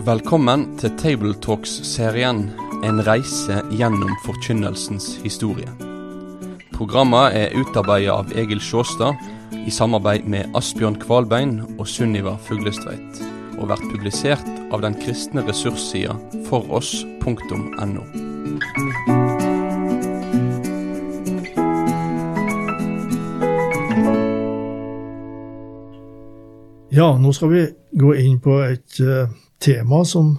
Velkommen til Tabletalks-serien En reise gjennom forkynnelsens historie. Programmet er utarbeidet av Egil Sjåstad i samarbeid med Asbjørn Kvalbein og Sunniva Fuglestveit, og vært publisert av den kristne ressurssida foross.no. Ja, nå skal vi gå inn på et uh, tema som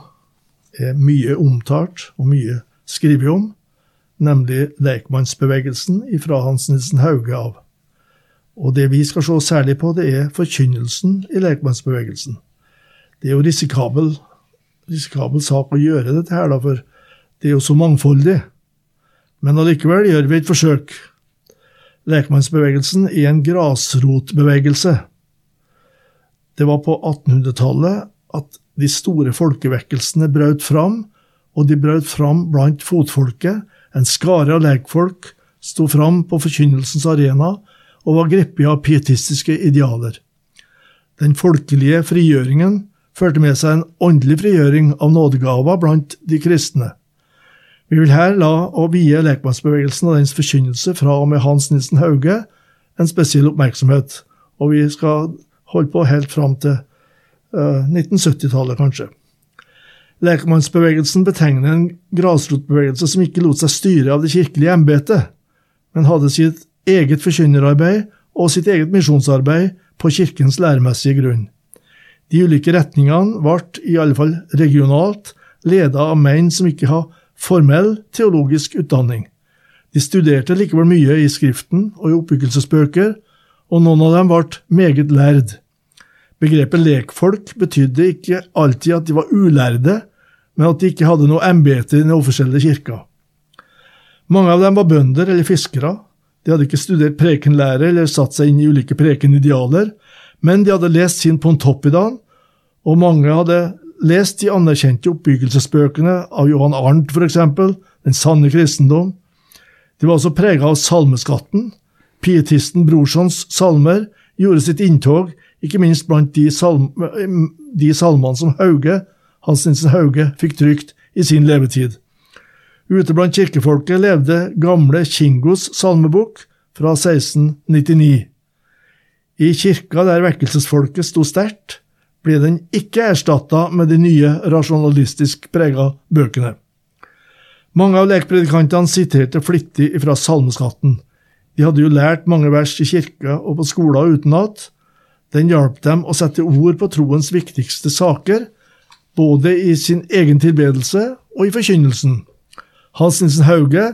er mye omtalt og mye skrevet om, nemlig lekmannsbevegelsen fra Hans Nilsen Hauge av. Og det vi skal se særlig på, det er forkynnelsen i lekmannsbevegelsen. Det er jo risikabel, risikabel sak å gjøre dette her, da, for det er jo så mangfoldig. Men allikevel gjør vi et forsøk. Lekmannsbevegelsen er en grasrotbevegelse. Det var på 1800-tallet at de store folkevekkelsene brøt fram, og de brøt fram blant fotfolket. En skare av lekfolk sto fram på forkynnelsens arena og var grepet av pietistiske idealer. Den folkelige frigjøringen førte med seg en åndelig frigjøring av nådegaver blant de kristne. Vi vil her la og vie lekmannsbevegelsen og dens forkynnelse fra og med Hans Nilsen Hauge en spesiell oppmerksomhet, og vi skal holde på helt fram til 1970-tallet, kanskje. Lekmannsbevegelsen betegner en grasrotbevegelse som ikke lot seg styre av det kirkelige embetet, men hadde sitt eget forkynnerarbeid og sitt eget misjonsarbeid på kirkens læremessige grunn. De ulike retningene ble, i alle fall regionalt, ledet av menn som ikke har formell teologisk utdanning. De studerte likevel mye i Skriften og i oppbyggelsesbøker, og noen av dem ble meget lærd. Begrepet lekfolk betydde ikke alltid at de var ulærde, men at de ikke hadde noe embete i den offisielle kirka. Mange av dem var bønder eller fiskere. De hadde ikke studert prekenlære eller satt seg inn i ulike prekenidealer, men de hadde lest sin Pontoppidan, og mange hadde lest de anerkjente oppbyggelsesbøkene av Johan Arnt, eksempel, Den sanne kristendom. De var også prega av salmeskatten. Pietisten Brorsons salmer gjorde sitt inntog, ikke minst blant de, salm, de salmene som Hauge, Hans Nilsen Hauge, fikk trykt i sin levetid. Ute blant kirkefolket levde gamle Kingos salmebok fra 1699. I kirka der vekkelsesfolket sto sterkt, ble den ikke erstatta med de nye rasjonalistisk prega bøkene. Mange av lekpredikantene siterte flittig fra salmeskatten. De hadde jo lært mange vers i kirka og på skoler utenat. Den hjalp dem å sette ord på troens viktigste saker, både i sin egen tilbedelse og i forkynnelsen. Hans Nilsen Hauge,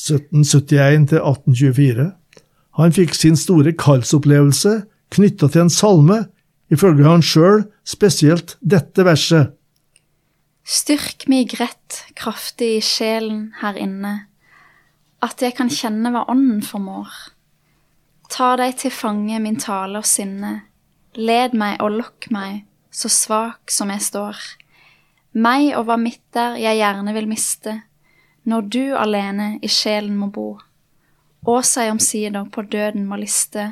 1771–1824, han fikk sin store kallsopplevelse knytta til en salme, ifølge han sjøl spesielt dette verset. Styrk mig grett kraftig i sjelen her inne, at jeg kan kjenne hva ånden formår. Ta deg til fange min tale og sinne, led meg og lokk meg, så svak som jeg står. Meg og hva mitt er jeg gjerne vil miste, når du alene i sjelen må bo. Og seg omsider på døden må liste,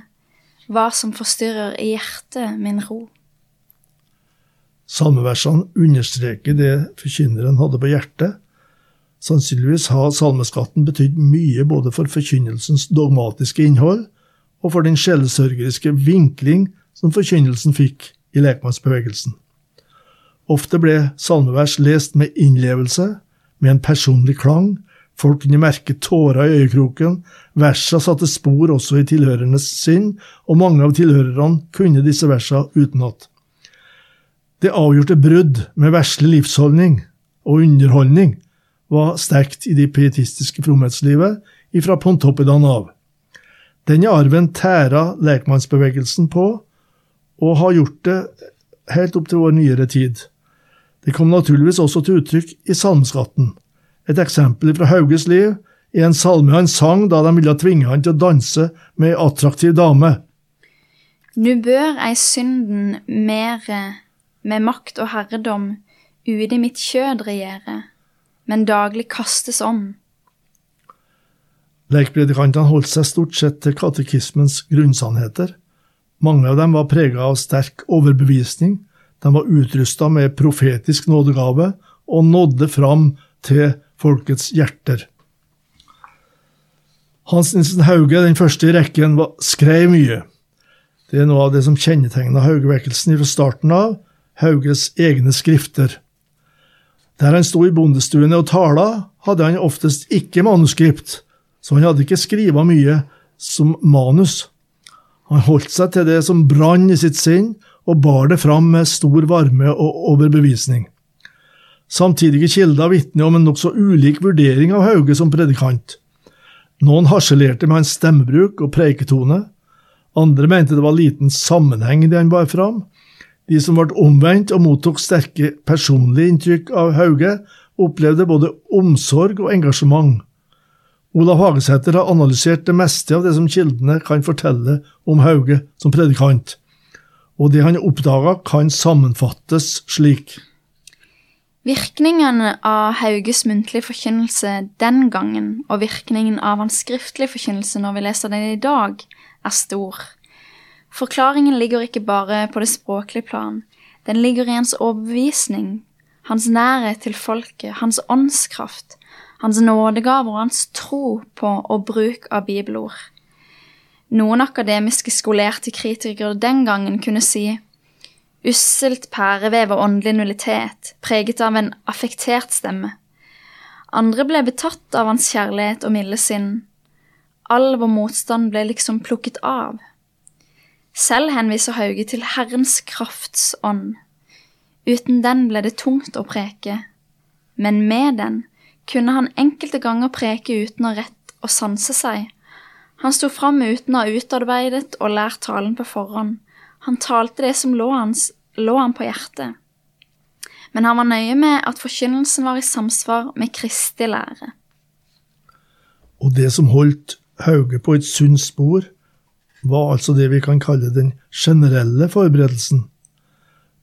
hva som forstyrrer i hjertet min ro. Salmeversene understreker det forkynneren hadde på hjertet. Sannsynligvis har salmeskatten betydd mye både for forkynnelsens dogmatiske innhold og for den sjelesørgeriske vinkling som forkynnelsen fikk i lekmannsbevegelsen. Ofte ble salmevers lest med innlevelse, med en personlig klang, folk kunne merke tårer i øyekroken, versa satte spor også i tilhørernes sinn, og mange av tilhørerne kunne disse versa utenat. Det avgjorte brudd med verslig livsholdning og underholdning var sterkt i det pietistiske fromhetslivet ifra Pontoppidan av. Denne arven tæra lekmannsbevegelsen på, og har gjort det helt opp til vår nyere tid. Det kom naturligvis også til uttrykk i salmeskatten. Et eksempel fra Hauges liv i en salme han sang da de ville tvinge han til å danse med ei attraktiv dame. Nu bør ei synden mere med makt og herredom ute i mitt kjød regjere, men daglig kastes om. Lekpredikantene holdt seg stort sett til katekismens grunnsannheter. Mange av dem var prega av sterk overbevisning, De var utrusta med profetisk nådegave og nådde fram til folkets hjerter. Hans Nilsen Hauge, den første i rekken, var, skrev mye. Det er noe av det som kjennetegna Haugevekkelsen fra starten av, Hauges egne skrifter. Der han sto i bondestuene og tala, hadde han oftest ikke manuskript, så han hadde ikke skriva mye som manus. Han holdt seg til det som brann i sitt sinn, og bar det fram med stor varme og overbevisning. Samtidige kilder vitner om en nokså ulik vurdering av Hauge som predikant. Noen harselerte med hans stemmebruk og preiketone, andre mente det var liten sammenheng i det han bar fram. De som ble omvendt og mottok sterke personlige inntrykk av Hauge, opplevde både omsorg og engasjement. Olav Hagesæter har analysert det meste av det som kildene kan fortelle om Hauge som predikant, og det han oppdaga kan sammenfattes slik. Virkningen av Hauges muntlige forkynnelse den gangen, og virkningen av hans skriftlige forkynnelse når vi leser den i dag, er stor. Forklaringen ligger ikke bare på det språklige plan, den ligger i hans overbevisning, hans nærhet til folket, hans åndskraft, hans nådegaver og hans tro på og bruk av bibelord. Noen akademiske skolerte kritikere den gangen kunne si usselt pærevev og åndelig nullitet, preget av en affektert stemme. Andre ble betatt av hans kjærlighet og milde sinn. All vår motstand ble liksom plukket av. Selv henviser Hauge til Herrens krafts ånd. Uten den ble det tungt å preke, men med den kunne han enkelte ganger preke uten å rett og sanse seg. Han sto fram uten å ha utarbeidet og lært talen på forhånd. Han talte det som lå, hans, lå han på hjertet. Men han var nøye med at forkynnelsen var i samsvar med kristig lære. Og det som holdt Hauge på et sunt spor, var altså det vi kan kalle den generelle forberedelsen.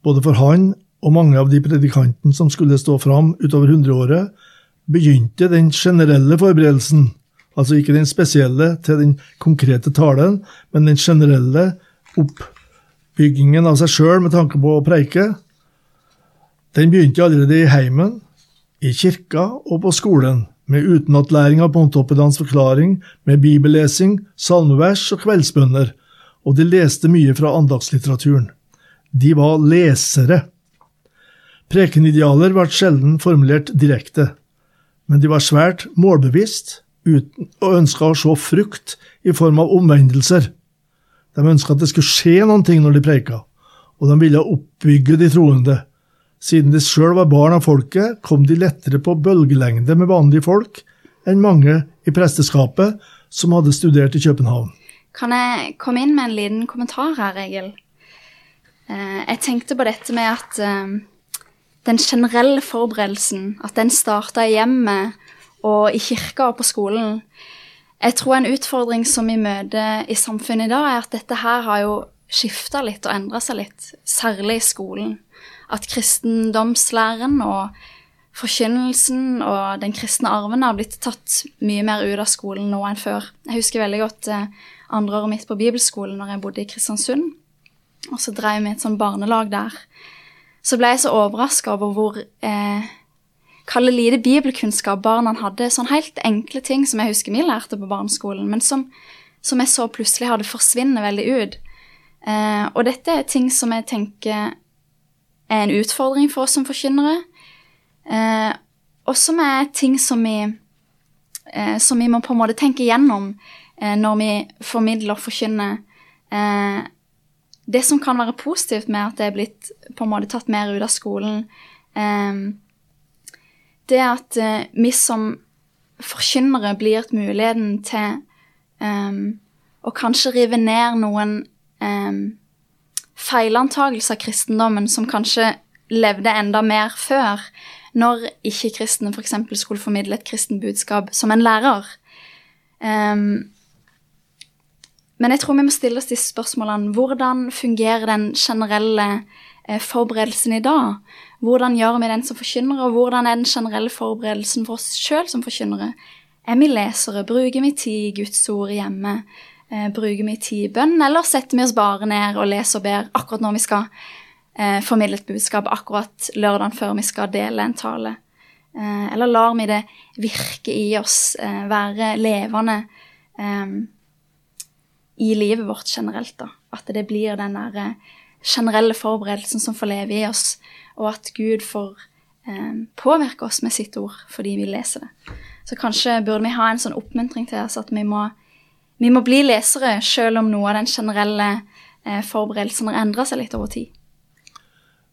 Både for han og mange av de predikantene som skulle stå fram utover hundreåret, begynte den generelle forberedelsen, altså ikke den spesielle til den konkrete talen, men den generelle oppbyggingen av seg sjøl med tanke på å preike, den begynte allerede i heimen, i kirka og på skolen, med utenatlæring av Pontoppedans forklaring, med bibellesing, salmevers og kveldsbønner, og de leste mye fra andagslitteraturen. De var lesere. Prekenidealer ble sjelden formulert direkte men de var svært målbevisst uten, og ønska å se frukt i form av omvendelser. De ønska at det skulle skje noen ting når de preika, og de ville oppbygge de troende. Siden de sjøl var barn av folket, kom de lettere på bølgelengde med vanlige folk enn mange i presteskapet som hadde studert i København. Kan jeg komme inn med en liten kommentar her, Egil? Eh, jeg tenkte på dette med at eh, den generelle forberedelsen, at den starta i hjemmet og i kirka og på skolen. Jeg tror en utfordring som vi møter i samfunnet i dag, er at dette her har jo skifta litt og endra seg litt, særlig i skolen. At kristendomslæren og forkynnelsen og den kristne arven har blitt tatt mye mer ut av skolen nå enn før. Jeg husker veldig godt eh, andreåret mitt på bibelskolen når jeg bodde i Kristiansund. Og så drev vi et sånn barnelag der så ble jeg så overraska over hvor eh, kalle lite bibelkunnskap barna hadde. Sånn helt enkle ting som jeg husker vi lærte på barneskolen, men som, som jeg så plutselig hadde forsvunnet veldig ut. Eh, og dette er ting som jeg tenker er en utfordring for oss som forkynnere. Eh, og som er ting som vi, eh, som vi må på en måte tenke igjennom eh, når vi formidler og forkynner. Eh, det som kan være positivt med at det er blitt på en måte tatt mer ut av skolen, eh, det er at eh, vi som forkynnere blir muligheten til eh, å kanskje rive ned noen eh, feilantagelser av kristendommen som kanskje levde enda mer før, når ikke-kristne f.eks. skulle formidle et kristen budskap som en lærer. Um, men jeg tror vi må stille oss disse spørsmålene. Hvordan fungerer den generelle eh, forberedelsen i dag? Hvordan gjør vi den som forkynnere, og hvordan er den generelle forberedelsen for oss sjøl som forkynnere? Er vi lesere? Bruker vi tid i Guds ord hjemme? Eh, bruker vi tid i bønn, eller setter vi oss bare ned og leser og ber akkurat når vi skal? eh, formidle et budskap akkurat lørdagen før vi skal dele en tale? Eller lar vi det virke i oss, være levende i livet vårt generelt? da? At det blir den der eh, generelle forberedelsen som får leve i oss, og at Gud får påvirke oss med sitt ord fordi vi leser det. Så kanskje burde vi ha en sånn oppmuntring til oss at vi må, vi må bli lesere, selv om noe av den generelle eh, forberedelsen har endra seg litt over tid.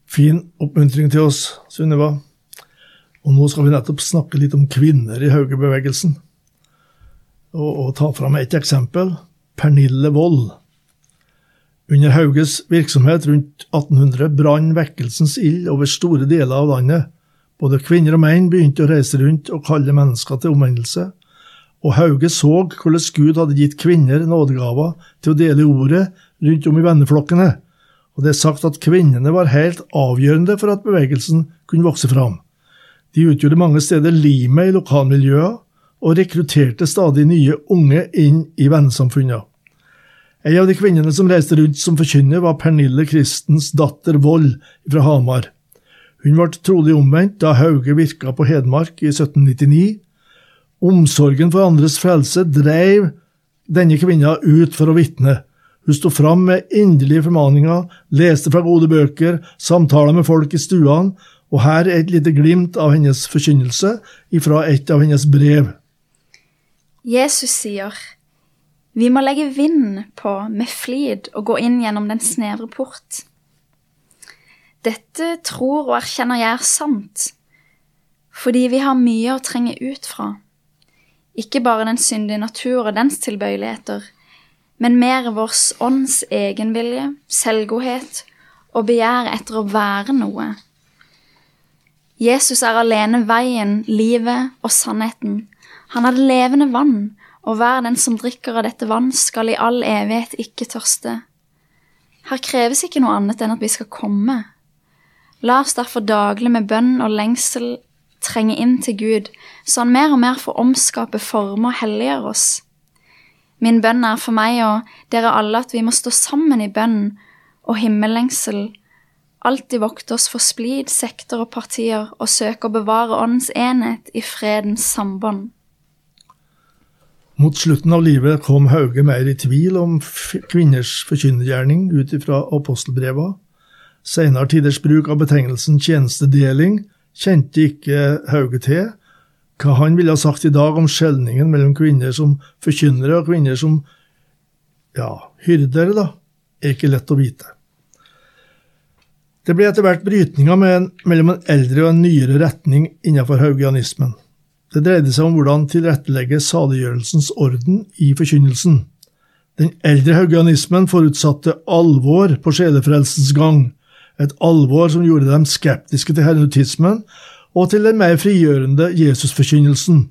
Fin oppmuntring til oss, Sunniva. Og nå skal vi nettopp snakke litt om kvinner i Haugebevegelsen. Og, og ta fram et eksempel. Pernille Wold. Under Hauges virksomhet rundt 1800 brann vekkelsens ild over store deler av landet. Både kvinner og menn begynte å reise rundt og kalle mennesker til omvendelse, og Hauge så hvordan Gud hadde gitt kvinner nådegaver til å dele ordet rundt om i venneflokkene, og det er sagt at kvinnene var helt avgjørende for at bevegelsen kunne vokse fram. De utgjorde mange steder limet i lokalmiljøet, og rekrutterte stadig nye unge inn i vennesamfunnene. En av de kvinnene som reiste rundt som forkynner, var Pernille Kristens datter Vold fra Hamar. Hun ble trolig omvendt da Hauge virka på Hedmark i 1799. Omsorgen for andres frelse dreiv denne kvinna ut for å vitne. Hun sto fram med inderlige formaninger, leste fra gode bøker, samtaler med folk i stuene, og her er et lite glimt av hennes forkynnelse ifra et av hennes brev. Jesus sier, vi må legge vind på med flid og gå inn gjennom den snevre port. Dette tror og erkjenner jeg er sant, fordi vi har mye å trenge ut fra. Ikke bare den syndige natur og dens tilbøyeligheter, men mer vår ånds egenvilje, selvgodhet og begjær etter å være noe. Jesus er alene veien, livet og sannheten. Han det levende vann, og hver den som drikker av dette vann, skal i all evighet ikke tørste. Her kreves ikke noe annet enn at vi skal komme, La oss derfor daglig med bønn og lengsel trenge inn til Gud, så han mer og mer får omskape, forme og helliggjøre oss. Min bønn er for meg og dere alle at vi må stå sammen i bønn og himmellengsel, alltid vokte oss for splid, sekter og partier, og søke å bevare åndens enhet i fredens sambånd. Mot slutten av livet kom Hauge mer i tvil om kvinners forkynnergjerning ut ifra apostelbreva. Senere tiders bruk av betegnelsen tjenestedeling kjente ikke Hauge til. Hva han ville ha sagt i dag om skjelningen mellom kvinner som forkynnere og kvinner som ja, hyrdere, da, er ikke lett å vite. Det ble etter hvert brytninger mellom en eldre og en nyere retning innenfor haugianismen. Det dreide seg om hvordan tilrettelegge saliggjørelsens orden i forkynnelsen. Den eldre haugianismen forutsatte alvor på sjelefrelsens gang, et alvor som gjorde dem skeptiske til hermetismen og til den mer frigjørende Jesusforkynnelsen,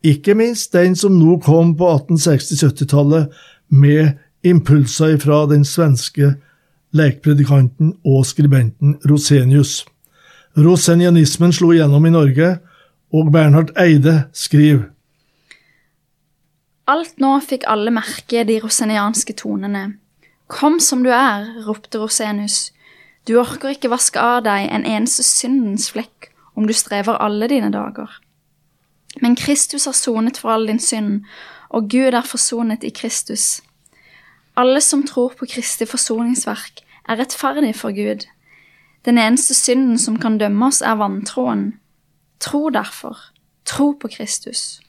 ikke minst den som nå kom på 1860-70-tallet med impulser fra den svenske lekpredikanten og skribenten Rosenius. Rosenianismen slo igjennom i Norge, og Bernhard Eide skriver Alt nå fikk alle merke de rosenianske tonene. Kom som du er, ropte Rosenius. Du orker ikke vaske av deg en eneste syndens flekk om du strever alle dine dager. Men Kristus har sonet for all din synd, og Gud er forsonet i Kristus. Alle som tror på Kristi forsoningsverk, er rettferdig for Gud. Den eneste synden som kan dømme oss, er vantroen. Tro derfor. Tro på Kristus.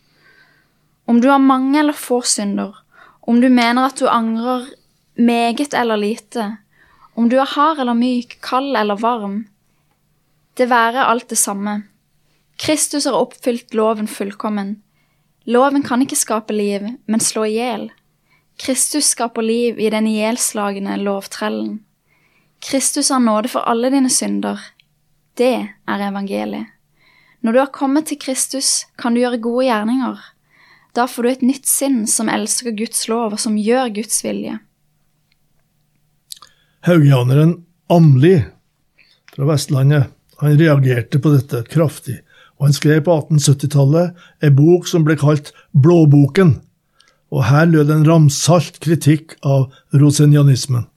Om du har mange eller få synder, om du mener at du angrer meget eller lite, om du er hard eller myk, kald eller varm, det være alt det samme. Kristus har oppfylt loven fullkommen. Loven kan ikke skape liv, men slå i hjel. Kristus skaper liv i den ihjelslagne lovtrellen. Kristus har nåde for alle dine synder. Det er evangeliet. Når du har kommet til Kristus, kan du gjøre gode gjerninger. Da får du et nytt sinn som elsker Guds lov, og som gjør Guds vilje. Haugianeren Amli fra Vestlandet han reagerte på dette kraftig, og han skrev på 1870-tallet en bok som ble kalt Blåboken, og her lød en ramsalt kritikk av rosenianismen.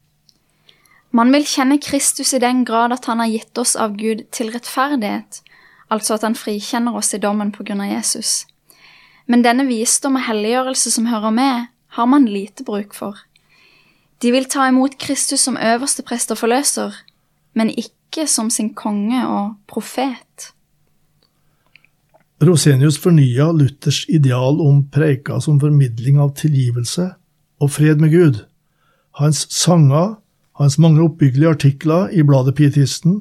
Man vil kjenne Kristus i den grad at han har gitt oss av Gud til rettferdighet, altså at han frikjenner oss i dommen på grunn av Jesus. Men denne visdom og helliggjørelse som hører med, har man lite bruk for. De vil ta imot Kristus som øverste prest og forløser, men ikke som sin konge og profet. Rosenius fornya Luthers ideal om preika som formidling av tilgivelse og fred med Gud. Hans sanger, hans mange oppbyggelige artikler i bladet Pietisten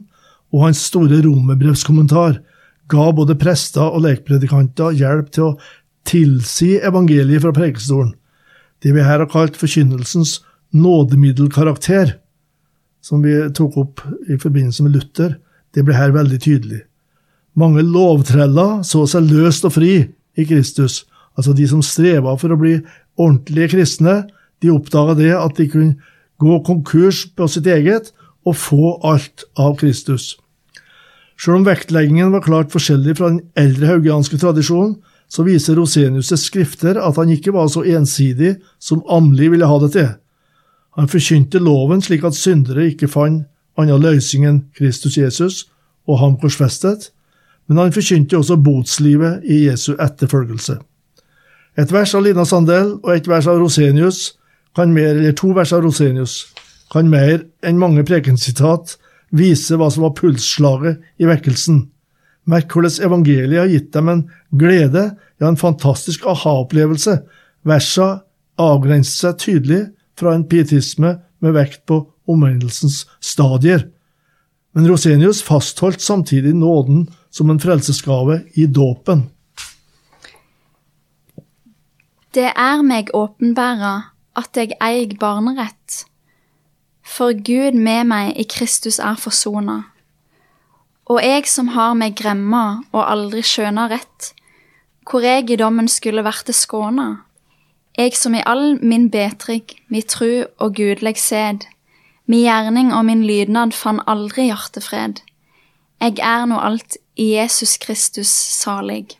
og hans store romerbrevskommentar ga både prester og lekpredikanter hjelp til å tilsi evangeliet fra prekestolen. Det vi her har kalt forkynnelsens nådemiddelkarakter, som vi tok opp i forbindelse med Luther, det ble her veldig tydelig. Mange lovtreller så seg løst og fri i Kristus. Altså de som streva for å bli ordentlige kristne, de oppdaga det at de kunne gå konkurs på sitt eget og få alt av Kristus. Selv om vektleggingen var klart forskjellig fra den eldre haugianske tradisjonen, så viser Rosenius' skrifter at han ikke var så ensidig som Amli ville ha det til. Han forkynte loven slik at syndere ikke fant annen løsning enn Kristus Jesus og ham korsfestet, men han forkynte også botslivet i Jesu etterfølgelse. Et vers av Lina Sandel og et vers av Rosenius kan mer, eller to vers av Rosenius kan mer enn mange prekensitat vise hva som var pulsslaget i vekkelsen. Merk hvordan evangeliet har gitt dem en glede, ja, en fantastisk aha-opplevelse. Versa avgrenser seg tydelig fra en pietisme med vekt på omvendelsens stadier. Men Rosenius fastholdt samtidig nåden som en frelsesgave i dåpen. Det er meg åpenbæra at jeg eig barnerett, for Gud med meg i Kristus er forsona. Og jeg som har meg gremma og aldri skjøna rett, hvor jeg i dommen skulle verte skåna, jeg som i all min betrygg, mi tru og gudleg sed, mi gjerning og min lydnad fann aldri hjertefred. Jeg er nå alt i Jesus Kristus salig.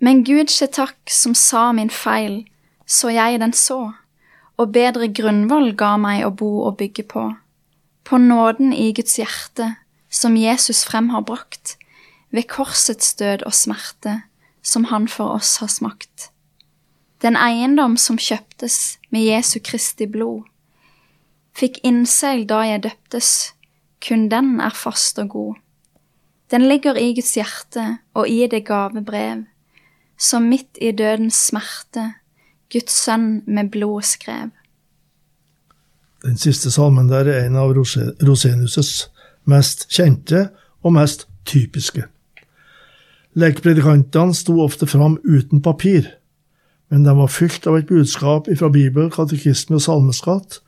Men Gud skje takk som sa min feil, så jeg den så, og bedre grunnvoll ga meg å bo og bygge på, på nåden i Guds hjerte, som Jesus frem har brakt, ved korsets død og smerte, som han for oss har smakt. Den eiendom som kjøptes med Jesu Kristi blod, fikk innseil da jeg døptes, kun den er fast og god. Den ligger i Guds hjerte og i det gave brev, som midt i dødens smerte Guds sønn med blod skrev. Den siste salmen der er en av Rosenius' mest kjente og mest typiske. Lekepredikantene sto ofte fram uten papir, men de var fylt av et budskap fra Bibel, katekisme og salmeskatt,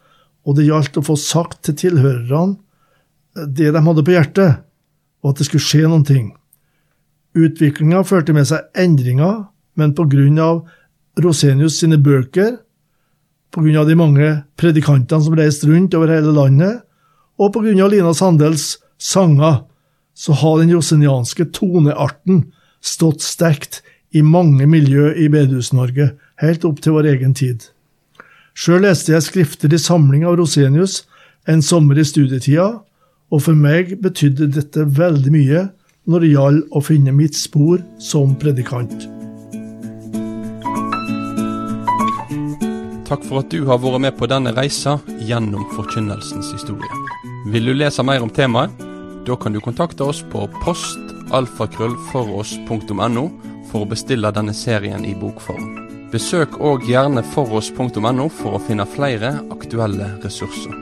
og det gjaldt å få sagt til tilhørerne det de hadde på hjertet, og at det skulle skje noen ting. Utviklinga førte med seg endringer, men på grunn av Rosenius sine bøker, på grunn av de mange predikantene som reiste rundt over hele landet, og på grunn av Lina Sandels sanger, så har den rosenianske tonearten stått sterkt i mange miljø i Bedehus-Norge, helt opp til vår egen tid. Sjøl leste jeg skrifter i samling av Rosenius en sommer i studietida, og for meg betydde dette veldig mye når det gjaldt å finne mitt spor som predikant. Takk for at du har vært med på denne reisa gjennom forkynnelsens historie. Vil du lese mer om temaet? Da kan du kontakte oss på postalfakrøllfoross.no for å bestille denne serien i bokform. Besøk òg gjerne foross.no for å finne flere aktuelle ressurser.